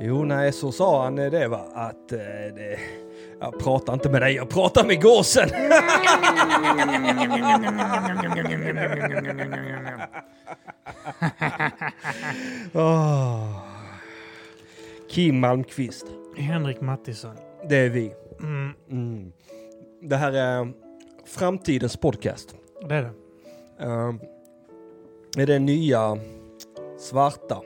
Jo, nej, så sa han eh, det va, att eh, det, jag pratar inte med dig, jag pratar med gåsen. Åh. Kim Malmqvist, Henrik Mattisson. det är vi. Mm, Mm. Det här är framtidens podcast. det är det. Uh, är det nya svarta.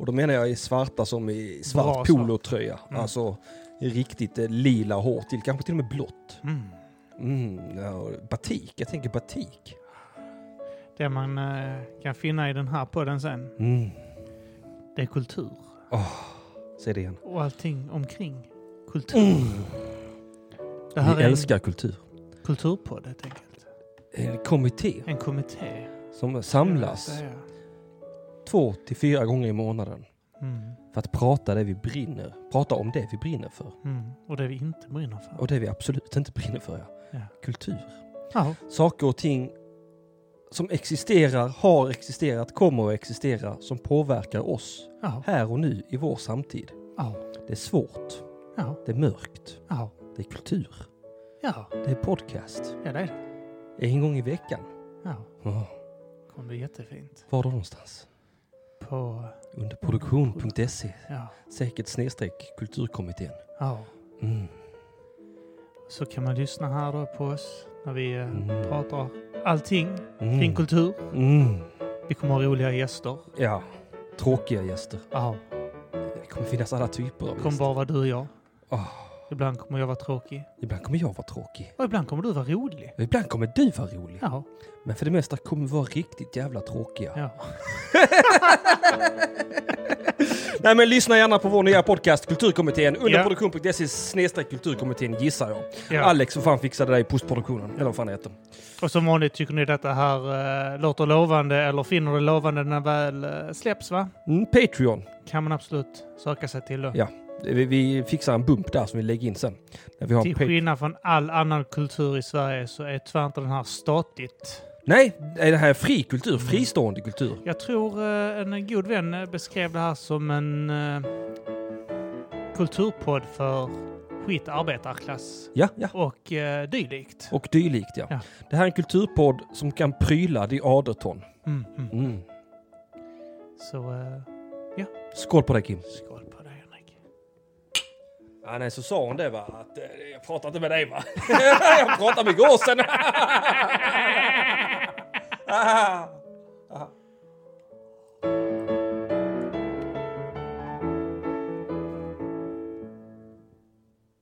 Och då menar jag i svarta som i svart Bra polotröja. Mm. Alltså riktigt eh, lila hår till, kanske till och med blått. Mm. Mm, ja, batik, jag tänker batik. Det man eh, kan finna i den här podden sen, Mm. det är kultur. Säg det igen. Och allting omkring kultur. Mm. Det här Vi är älskar kultur. en kulturpodd helt enkelt. En kommitté En kommitté. som samlas. Två till fyra gånger i månaden Mm. för att prata det vi brinner. Prata om det vi brinner för. Mm. Och det vi inte brinner för. Och det vi absolut inte brinner för, ja. Ja. Kultur. Ja. saker och ting som existerar, har existerat, kommer att existera, som påverkar oss Ja. här och nu i vår samtid. Ja. Det är svårt, det är mörkt, det är kultur, Ja. det är podcast. Ja, det är det. En gång i veckan. Ja. Oh, Kom det jättefint. var då någonstans? På... Under produktion.se, Ja. säkert snedstreck kulturkommittén. Ja. Mm. Så kan man lyssna här då på oss när vi eh, Mm. pratar allting kring Mm. kultur. Mm. Vi kommer ha roliga gäster. Ja, tråkiga gäster. Ja. Det kommer finnas alla typer av Det kommer gäster. bara vara du och jag. Åh, Ibland kommer jag vara tråkig. ibland kommer jag vara tråkig. Och ibland kommer du vara rolig. Och ibland kommer du vara rolig. Ja. Men för det mesta kommer vi vara riktigt jävla tråkiga. ja. Nej men lyssna gärna på vår nya podcast Kulturkommittén under Ja. produktion.se snedstreck kulturkommittén gissar jag. ja. Alex för fan fixade det i postproduktionen, eller vad fan det heter. Och som vanligt tycker ni detta här uh, låter lovande eller finner det lovande när väl eh, släpps va? Mm, Patreon. Kan man absolut söka sig till då. Ja. Vi, vi fixar en bump där som vi lägger in sen. När vi har Till skillnad från all annan kultur i Sverige så är tyvärr inte den här statligt. Nej, är det här fri kultur? Fristående kultur? Jag tror eh, en god vän eh, beskrev det här som en uh, kulturpodd för skit arbetarklass Ja, ja. och uh, dylikt. Och dylikt ja. Ja. Det här är en kulturpodd som kan pryla de aderton. Mm, mm. Mm. Så eh, Skål på dig Kim. skål. Ja, nej, så sa hon det va, att eh, jag pratar inte med dig va. jag pratar med gåsen. Ah.